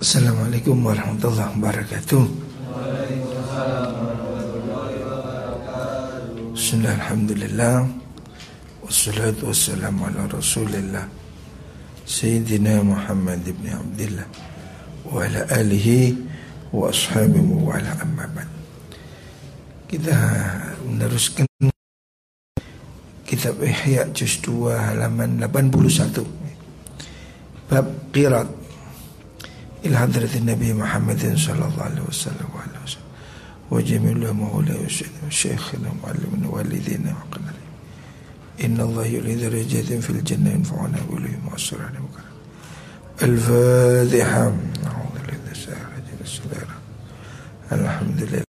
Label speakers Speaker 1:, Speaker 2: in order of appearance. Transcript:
Speaker 1: Assalamualaikum warahmatullahi wabarakatuh. Bismillah, alhamdulillah Wassalatu wassalamu ala rasulillah Sayyidina Muhammad ibn Abdullah Wa ala alihi wa ashabihi wa ala ammaban Kita meneruskan Kitab Ihya Juz 2 halaman 81 Bab Qirat إلى حضرة النبي محمد صلى الله عليه وسلم وعلى وسلم وجميع الأموال وشيخنا ومعلمنا والدينا وقنا إن الله يريد درجات في الجنة ينفعنا بهم وأسرنا وكرم الفاتحة. الحمد لله.